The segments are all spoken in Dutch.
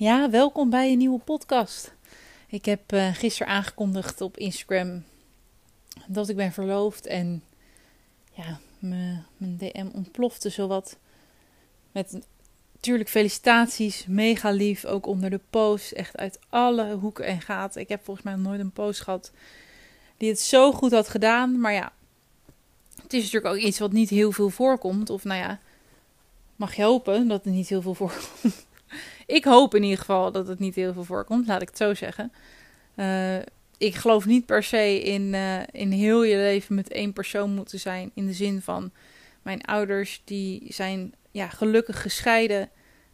Ja, welkom bij een nieuwe podcast. Ik heb uh, gisteren aangekondigd op Instagram dat ik ben verloofd. En ja, mijn DM ontplofte zowat. Met natuurlijk felicitaties, mega lief. Ook onder de post. Echt uit alle hoeken en gaten. Ik heb volgens mij nooit een post gehad die het zo goed had gedaan. Maar ja, het is natuurlijk ook iets wat niet heel veel voorkomt. Of nou ja, mag je hopen dat het niet heel veel voorkomt. Ik hoop in ieder geval dat het niet heel veel voorkomt, laat ik het zo zeggen. Uh, ik geloof niet per se in, uh, in heel je leven met één persoon moeten zijn. In de zin van mijn ouders, die zijn ja, gelukkig gescheiden.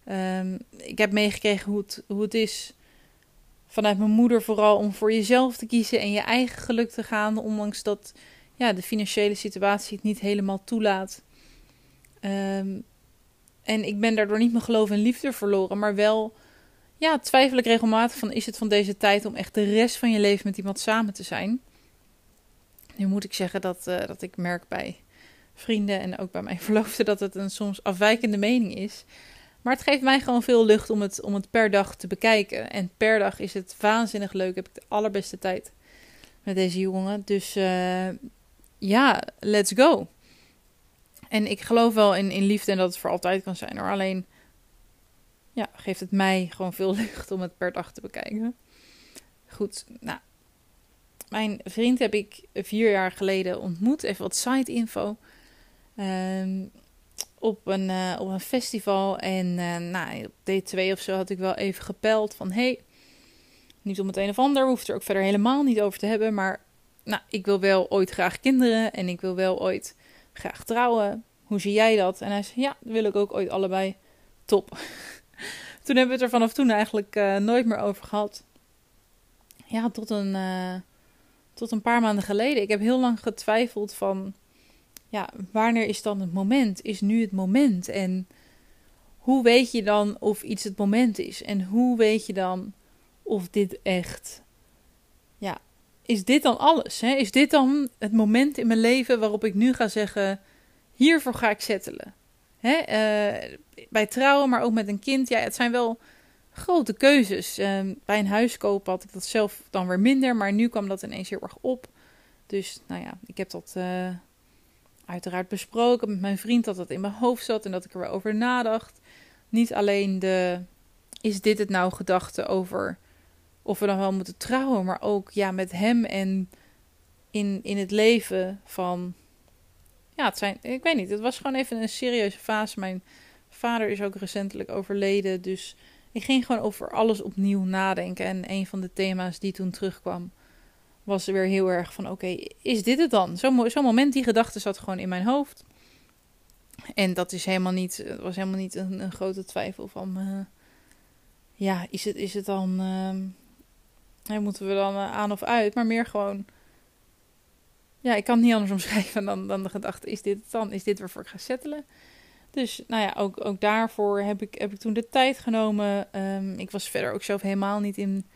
Um, ik heb meegekregen hoe het, hoe het is vanuit mijn moeder vooral om voor jezelf te kiezen en je eigen geluk te gaan. Ondanks dat ja, de financiële situatie het niet helemaal toelaat. Um, en ik ben daardoor niet mijn geloof en liefde verloren, maar wel ja, twijfel ik regelmatig van is het van deze tijd om echt de rest van je leven met iemand samen te zijn. Nu moet ik zeggen dat, uh, dat ik merk bij vrienden en ook bij mijn verloofde dat het een soms afwijkende mening is. Maar het geeft mij gewoon veel lucht om het, om het per dag te bekijken. En per dag is het waanzinnig leuk. Heb ik de allerbeste tijd met deze jongen. Dus uh, ja, let's go. En ik geloof wel in, in liefde en dat het voor altijd kan zijn hoor. Alleen ja, geeft het mij gewoon veel lucht om het per dag te bekijken. Goed, nou. Mijn vriend heb ik vier jaar geleden ontmoet. Even wat side info. Ehm, op, een, uh, op een festival. En uh, nou, op D2 of zo had ik wel even gepeld van... Hey, niet om het een of ander. Hoeft er ook verder helemaal niet over te hebben. Maar nou, ik wil wel ooit graag kinderen. En ik wil wel ooit graag trouwen. Hoe zie jij dat? En hij zei, ja, dat wil ik ook ooit allebei. Top. toen hebben we het er vanaf toen eigenlijk uh, nooit meer over gehad. Ja, tot een, uh, tot een paar maanden geleden. Ik heb heel lang getwijfeld van, ja, wanneer is dan het moment? Is nu het moment? En hoe weet je dan of iets het moment is? En hoe weet je dan of dit echt, is dit dan alles? Hè? Is dit dan het moment in mijn leven waarop ik nu ga zeggen: hiervoor ga ik settelen? Hè? Uh, bij trouwen, maar ook met een kind. Ja, het zijn wel grote keuzes. Uh, bij een huis kopen had ik dat zelf dan weer minder, maar nu kwam dat ineens heel erg op. Dus nou ja, ik heb dat uh, uiteraard besproken met mijn vriend dat dat in mijn hoofd zat en dat ik er wel over nadacht. Niet alleen de is dit het nou gedachte over of we dan wel moeten trouwen, maar ook ja, met hem en in, in het leven van. Ja, het zijn, ik weet niet, het was gewoon even een serieuze fase. Mijn vader is ook recentelijk overleden, dus ik ging gewoon over alles opnieuw nadenken. En een van de thema's die toen terugkwam, was weer heel erg van: oké, is dit het dan? Zo'n zo moment, die gedachte zat gewoon in mijn hoofd. En dat is helemaal niet, was helemaal niet een, grote twijfel van. Uh, ja, is het, is het dan. Uh, Hey, moeten we dan uh, aan of uit, maar meer gewoon. Ja, ik kan het niet anders omschrijven dan, dan de gedachte: is dit dan? Is dit waarvoor ik ga settelen? Dus nou ja, ook, ook daarvoor heb ik, heb ik toen de tijd genomen. Um, ik was verder ook zelf helemaal niet in,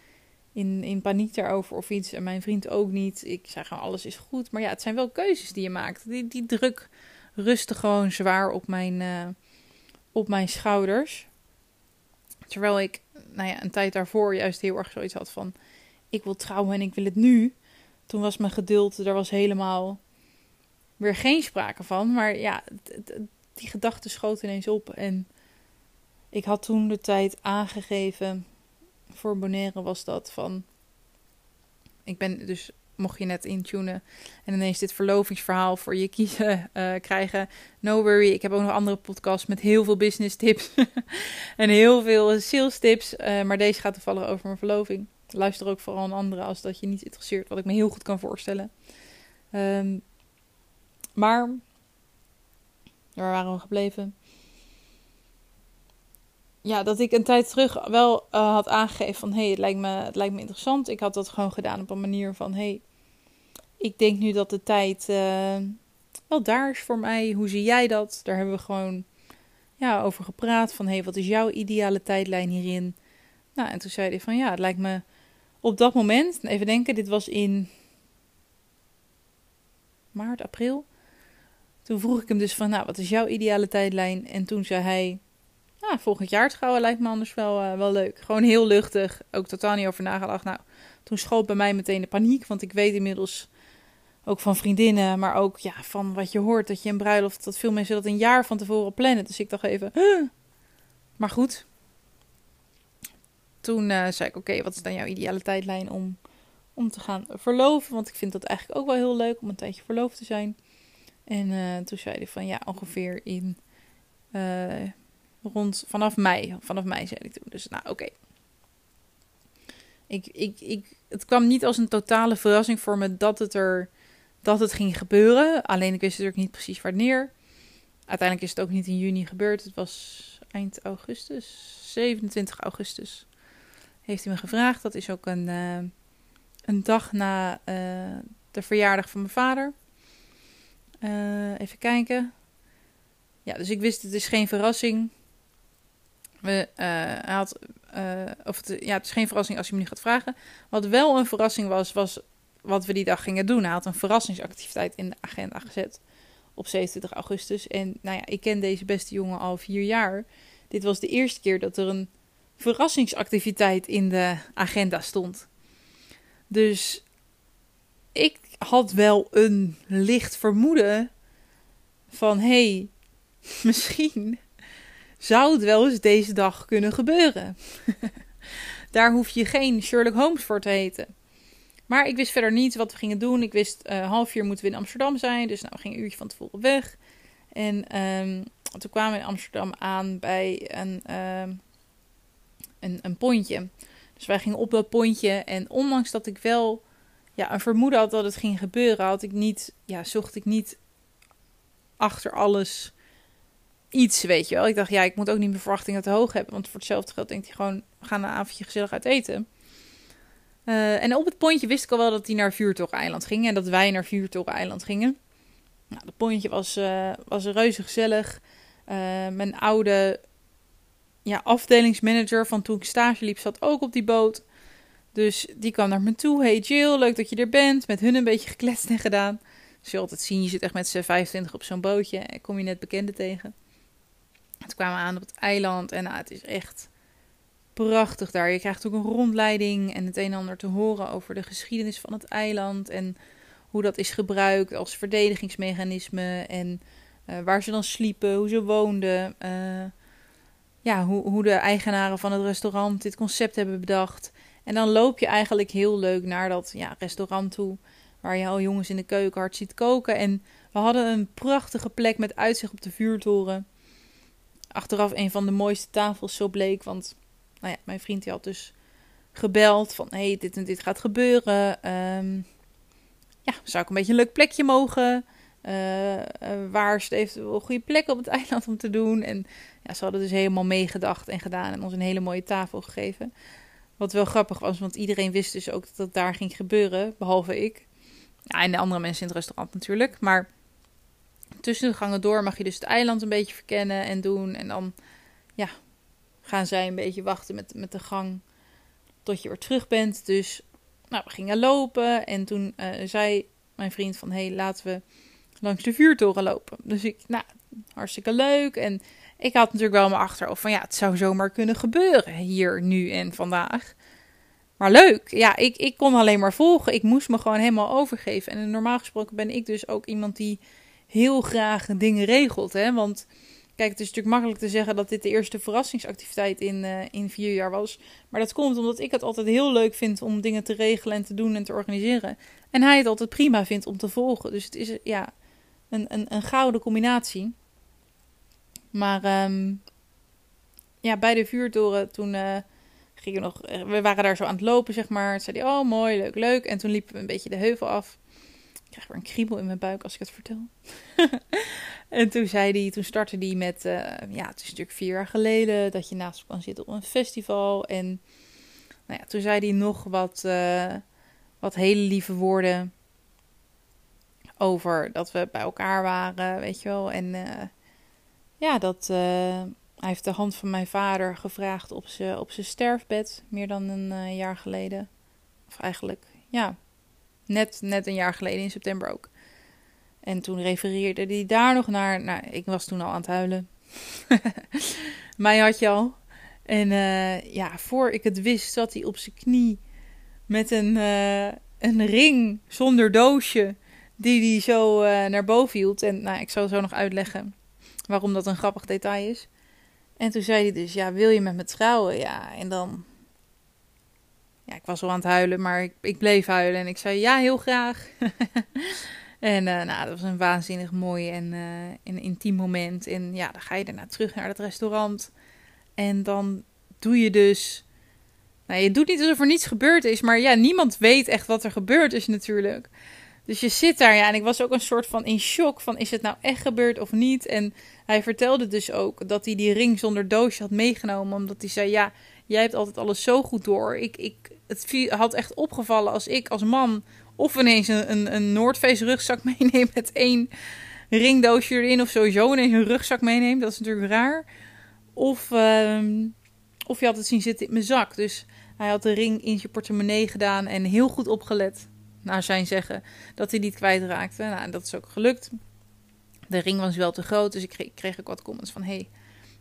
in, in paniek daarover of iets. En mijn vriend ook niet. Ik zei gewoon: alles is goed. Maar ja, het zijn wel keuzes die je maakt. Die, die druk rustte gewoon zwaar op mijn, uh, op mijn schouders. Terwijl ik nou ja, een tijd daarvoor juist heel erg zoiets had van ik wil trouwen en ik wil het nu. Toen was mijn geduld, er was helemaal weer geen sprake van. Maar ja, die gedachte schoot ineens op. En ik had toen de tijd aangegeven, voor Bonaire was dat van... Ik ben dus, mocht je net intunen en ineens dit verlovingsverhaal voor je kiezen uh, krijgen. No worry, ik heb ook nog andere podcasts met heel veel business tips. en heel veel sales tips. Uh, maar deze gaat toevallig over mijn verloving. Luister ook vooral een andere als dat je niet interesseert, wat ik me heel goed kan voorstellen. Um, maar Waar waren we gebleven? Ja, dat ik een tijd terug wel uh, had aangegeven van... hé, hey, het, lijkt me, het lijkt me interessant. Ik had dat gewoon gedaan op een manier van... hé, hey, ik denk nu dat de tijd uh, wel daar is voor mij. Hoe zie jij dat? Daar hebben we gewoon ja, over gepraat. Van, hé, hey, wat is jouw ideale tijdlijn hierin? Nou, en toen zei hij van, ja, het lijkt me op dat moment... Even denken, dit was in maart, april. Toen vroeg ik hem dus van, nou, wat is jouw ideale tijdlijn? En toen zei hij, ja, volgend jaar trouwen lijkt me anders wel, uh, wel leuk. Gewoon heel luchtig, ook totaal niet over nagedacht. Nou, toen schoot bij mij meteen de paniek, want ik weet inmiddels ook van vriendinnen, maar ook ja, van wat je hoort, dat je een bruiloft, dat veel mensen dat een jaar van tevoren plannen. Dus ik dacht even, maar goed. Toen uh, zei ik, oké, wat is dan jouw ideale tijdlijn om, om te gaan verloven? Want ik vind dat eigenlijk ook wel heel leuk om een tijdje verloofd te zijn. En uh, toen zei hij van ja, ongeveer in uh, rond vanaf mei. Vanaf mei zei ik toen. Dus nou, oké. Ik, ik, ik, het kwam niet als een totale verrassing voor me dat het er dat het ging gebeuren. Alleen ik wist natuurlijk niet precies wanneer. Uiteindelijk is het ook niet in juni gebeurd. Het was eind augustus, 27 augustus. Heeft hij me gevraagd. Dat is ook een, uh, een dag na uh, de verjaardag van mijn vader. Uh, even kijken. Ja, dus ik wist het is geen verrassing. We, hij had, of het, ja, het is geen verrassing als je me nu gaat vragen. Wat wel een verrassing was, was wat we die dag gingen doen. Hij had een verrassingsactiviteit in de agenda gezet op 27 augustus. En nou ja, ik ken deze beste jongen al vier jaar. Dit was de eerste keer dat er een verrassingsactiviteit in de agenda stond. Dus ik had wel een licht vermoeden van hé, hey, misschien zou het wel eens deze dag kunnen gebeuren. Daar hoef je geen Sherlock Holmes voor te heten. Maar ik wist verder niet wat we gingen doen. Ik wist uh, half vier moeten we in Amsterdam zijn. Dus nou, we gingen een uurtje van tevoren weg. En um, toen kwamen we in Amsterdam aan bij een, um, een, een pontje. Dus wij gingen op dat pontje. En ondanks dat ik wel ja, een vermoeden had dat het ging gebeuren, had ik niet, ja, zocht ik niet achter alles iets, weet je wel. Ik dacht, ja, ik moet ook niet mijn verwachtingen te hoog hebben. Want voor hetzelfde geld denk je gewoon, we gaan een avondje gezellig uit eten. Uh, en op het pontje wist ik al wel dat hij naar Vuurtoren-eiland ging. En dat wij naar Vuurtoren-eiland gingen. Nou, het pontje was, uh, was reuze gezellig. Uh, mijn oude ja, afdelingsmanager van toen ik stage liep zat ook op die boot. Dus die kwam naar me toe. Hey Jill, leuk dat je er bent. Met hun een beetje gekletst en gedaan. Dus je altijd zien, je zit echt met z'n 25 op zo'n bootje. En kom je net bekenden tegen. Toen kwamen we aan op het eiland. En nou, het is echt prachtig daar. Je krijgt ook een rondleiding en het een en ander te horen over de geschiedenis van het eiland. En hoe dat is gebruikt als verdedigingsmechanisme. En uh, waar ze dan sliepen, hoe ze woonden. Uh, ja, hoe, hoe de eigenaren van het restaurant dit concept hebben bedacht. En dan loop je eigenlijk heel leuk naar dat ja, restaurant toe. Waar je al jongens in de keuken hard ziet koken. En we hadden een prachtige plek met uitzicht op de vuurtoren. Achteraf een van de mooiste tafels, zo bleek. Want nou ja, mijn vriend had dus gebeld van... hey, dit en dit gaat gebeuren. Um, ja, zou ik een beetje een leuk plekje mogen? Uh, waar een goede plek op het eiland om te doen? En ja, ze hadden dus helemaal meegedacht en gedaan en ons een hele mooie tafel gegeven. Wat wel grappig was, want iedereen wist dus ook dat dat daar ging gebeuren, behalve ik. Ja, en de andere mensen in het restaurant natuurlijk. Maar tussen de gangen door mag je dus het eiland een beetje verkennen en doen. En dan, ja, gaan zij een beetje wachten met, met de gang tot je weer terug bent. Dus nou, we gingen lopen en toen uh, zei mijn vriend van... hey, laten we langs de vuurtoren lopen. Dus ik, nou, hartstikke leuk. En ik had natuurlijk wel mijn achterhoofd van... ja, het zou zomaar kunnen gebeuren hier, nu en vandaag. Maar leuk. Ja, ik, ik kon alleen maar volgen. Ik moest me gewoon helemaal overgeven. En normaal gesproken ben ik dus ook iemand die heel graag dingen regelt. Hè? Want Kijk, het is natuurlijk makkelijk te zeggen dat dit de eerste verrassingsactiviteit in, uh, in vier jaar was. Maar dat komt omdat ik het altijd heel leuk vind om dingen te regelen en te doen en te organiseren. En hij het altijd prima vindt om te volgen. Dus het is ja, een, een, een gouden combinatie. Maar um, ja, bij de vuurtoren toen uh, gingen we nog... Eh, we waren daar zo aan het lopen, zeg maar. Toen zei hij, oh mooi, leuk, leuk. En toen liepen we een beetje de heuvel af. Ik krijg weer een kriebel in mijn buik als ik het vertel. En toen zei hij, toen startte hij met, uh, ja, het is natuurlijk vier jaar geleden dat je naast kan zitten op een festival. En nou ja, toen zei hij nog wat, uh, wat hele lieve woorden over dat we bij elkaar waren, weet je wel. En uh, ja, dat hij heeft de hand van mijn vader gevraagd op zijn op sterfbed, meer dan een jaar geleden. Of eigenlijk, ja, net, net een jaar geleden in september ook. En toen refereerde hij daar nog naar. Nou, ik was toen al aan het huilen. Mij had je al. En ja, voor ik het wist, zat hij op zijn knie met een, een ring zonder doosje. Die hij zo uh, naar boven hield. En nou, ik zal zo nog uitleggen waarom dat een grappig detail is. En toen zei hij dus: Ja, wil je met me trouwen? Ja, en dan. Ja, ik was al aan het huilen, maar ik, ik bleef huilen. En ik zei: Ja, heel graag. En uh, nou, dat was een waanzinnig mooi en, uh, intiem moment. En ja, dan ga je daarna terug naar het restaurant. En dan doe je dus. Nou, je doet niet alsof er niets gebeurd is. Maar ja, niemand weet echt wat er gebeurd is natuurlijk. Dus je zit daar, ja. En ik was ook een soort van in shock van is het nou echt gebeurd of niet? En hij vertelde dus ook dat hij die ring zonder doosje had meegenomen. Omdat hij zei, ja, jij hebt altijd alles zo goed door. Ik, ik, het had echt opgevallen als ik als man of ineens een, een, een Noordface rugzak meeneemt met één ringdoosje erin. Of sowieso ineens een rugzak meeneemt. Dat is natuurlijk raar. Of, uh, of je had het zien zitten in mijn zak. Dus hij had de ring in zijn portemonnee gedaan. En heel goed opgelet, naar zijn zeggen, dat hij niet kwijtraakte. Nou, dat is ook gelukt. De ring was wel te groot. Dus ik kreeg, kreeg ook wat comments van... Hey,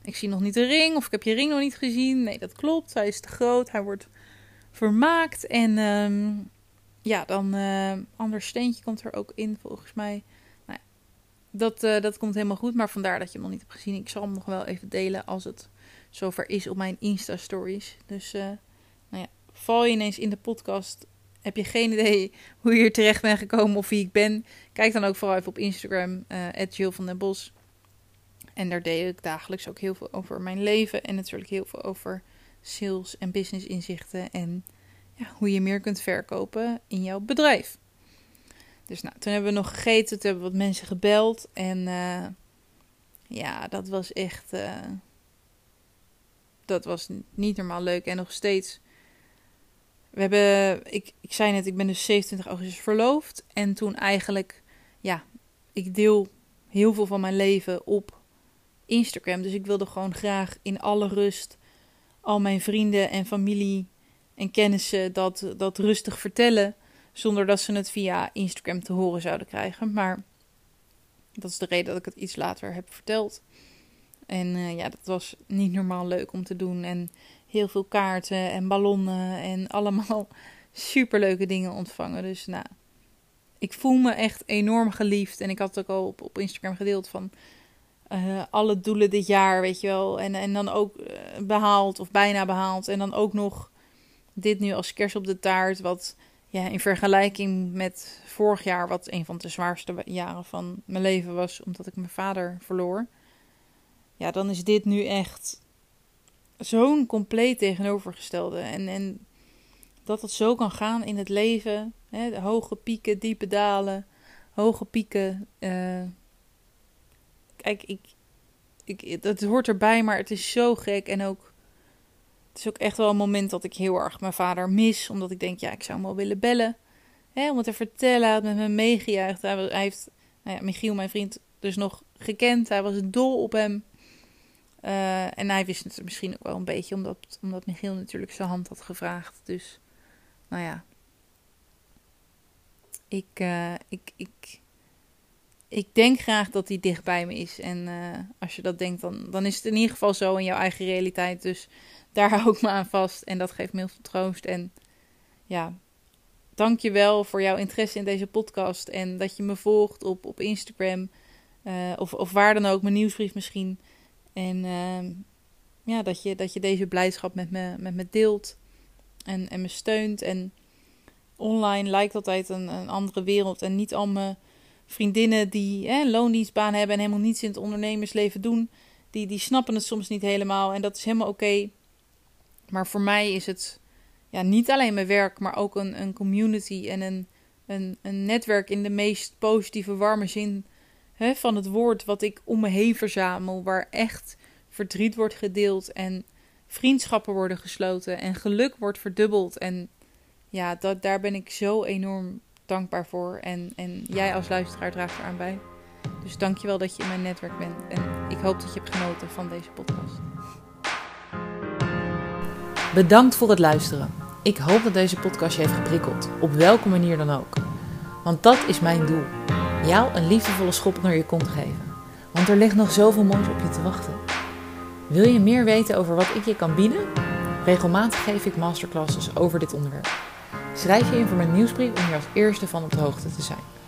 ik zie nog niet de ring. Of ik heb je ring nog niet gezien. Nee, dat klopt. Hij is te groot. Hij wordt vermaakt. En... Um, ja, dan uh, ander steentje komt er ook in, volgens mij. Nou ja, dat, uh, dat komt helemaal goed, maar vandaar dat je hem nog niet hebt gezien. Ik zal hem nog wel even delen als het zover is op mijn Insta-stories. Dus uh, nou ja, val je ineens in de podcast, heb je geen idee hoe je hier terecht bent gekomen of wie ik ben. Kijk dan ook vooral even op Instagram, uh, Jill van den Bos. En daar deel ik dagelijks ook heel veel over mijn leven en natuurlijk heel veel over sales en business inzichten en ja, hoe je meer kunt verkopen in jouw bedrijf. Dus nou, toen hebben we nog gegeten, toen hebben wat mensen gebeld. En uh, ja, dat was echt. Uh, dat was niet normaal leuk. En nog steeds. We hebben. Ik, ik zei net, ik ben dus 27 augustus verloofd. En toen eigenlijk. Ja, ik deel heel veel van mijn leven op Instagram. Dus ik wilde gewoon graag in alle rust al mijn vrienden en familie en kennissen dat, dat rustig vertellen. Zonder dat ze het via Instagram te horen zouden krijgen. Maar dat is de reden dat ik het iets later heb verteld. En uh, ja, dat was niet normaal leuk om te doen. En heel veel kaarten en ballonnen en allemaal superleuke dingen ontvangen. Dus nou, ik voel me echt enorm geliefd. En ik had het ook al op, op Instagram gedeeld van uh, alle doelen dit jaar, weet je wel. En, en dan ook uh, behaald of bijna behaald. En dan ook nog dit nu als kers op de taart, wat ja, in vergelijking met vorig jaar, wat een van de zwaarste jaren van mijn leven was, omdat ik mijn vader verloor. Ja, dan is dit nu echt zo'n compleet tegenovergestelde. En, en dat het zo kan gaan in het leven. Hè, hoge pieken, diepe dalen, hoge pieken. Uh, kijk, ik, ik, dat hoort erbij, maar het is zo gek. En ook is ook echt wel een moment dat ik heel erg mijn vader mis. Omdat ik denk, ja, ik zou hem wel willen bellen. Hè, om het te vertellen. Hij had met me meegejuicht. Hij, hij heeft nou ja, Michiel, mijn vriend, dus nog gekend. Hij was dol op hem. Uh, en hij wist het misschien ook wel een beetje, omdat, omdat Michiel natuurlijk zijn hand had gevraagd. Dus, nou ja. Ik, uh, ik, ik, ik denk graag dat hij dicht bij me is. En uh, als je dat denkt, dan, dan is het in ieder geval zo in jouw eigen realiteit. Dus daar hou ik me aan vast. En dat geeft me heel veel troost. En ja, dank je wel voor jouw interesse in deze podcast. En dat je me volgt op, op Instagram. Of, of waar dan ook, mijn nieuwsbrief misschien. En uh, ja, dat je, dat je deze blijdschap met me, met me deelt. En, en me steunt. En online lijkt altijd een, een andere wereld. En niet al mijn vriendinnen die hè, loondienstbaan hebben en helemaal niets in het ondernemersleven doen. Die, die snappen het soms niet helemaal. En dat is helemaal oké. Maar voor mij is het ja, niet alleen mijn werk, maar ook een, een community en een, een, een netwerk in de meest positieve, warme zin hè, van het woord wat ik om me heen verzamel, waar echt verdriet wordt gedeeld en vriendschappen worden gesloten en geluk wordt verdubbeld. En ja, dat, daar ben ik zo enorm dankbaar voor. En, en jij als luisteraar draagt eraan bij. Dus dankjewel dat je in mijn netwerk bent. En ik hoop dat je hebt genoten van deze podcast. Bedankt voor het luisteren. Ik hoop dat deze podcast je heeft geprikkeld, op welke manier dan ook. Want dat is mijn doel: jou een liefdevolle schop naar je kont geven. Want er ligt nog zoveel moois op je te wachten. Wil je meer weten over wat ik je kan bieden? Regelmatig geef ik masterclasses over dit onderwerp. Schrijf je in voor mijn nieuwsbrief om hier als eerste van op de hoogte te zijn.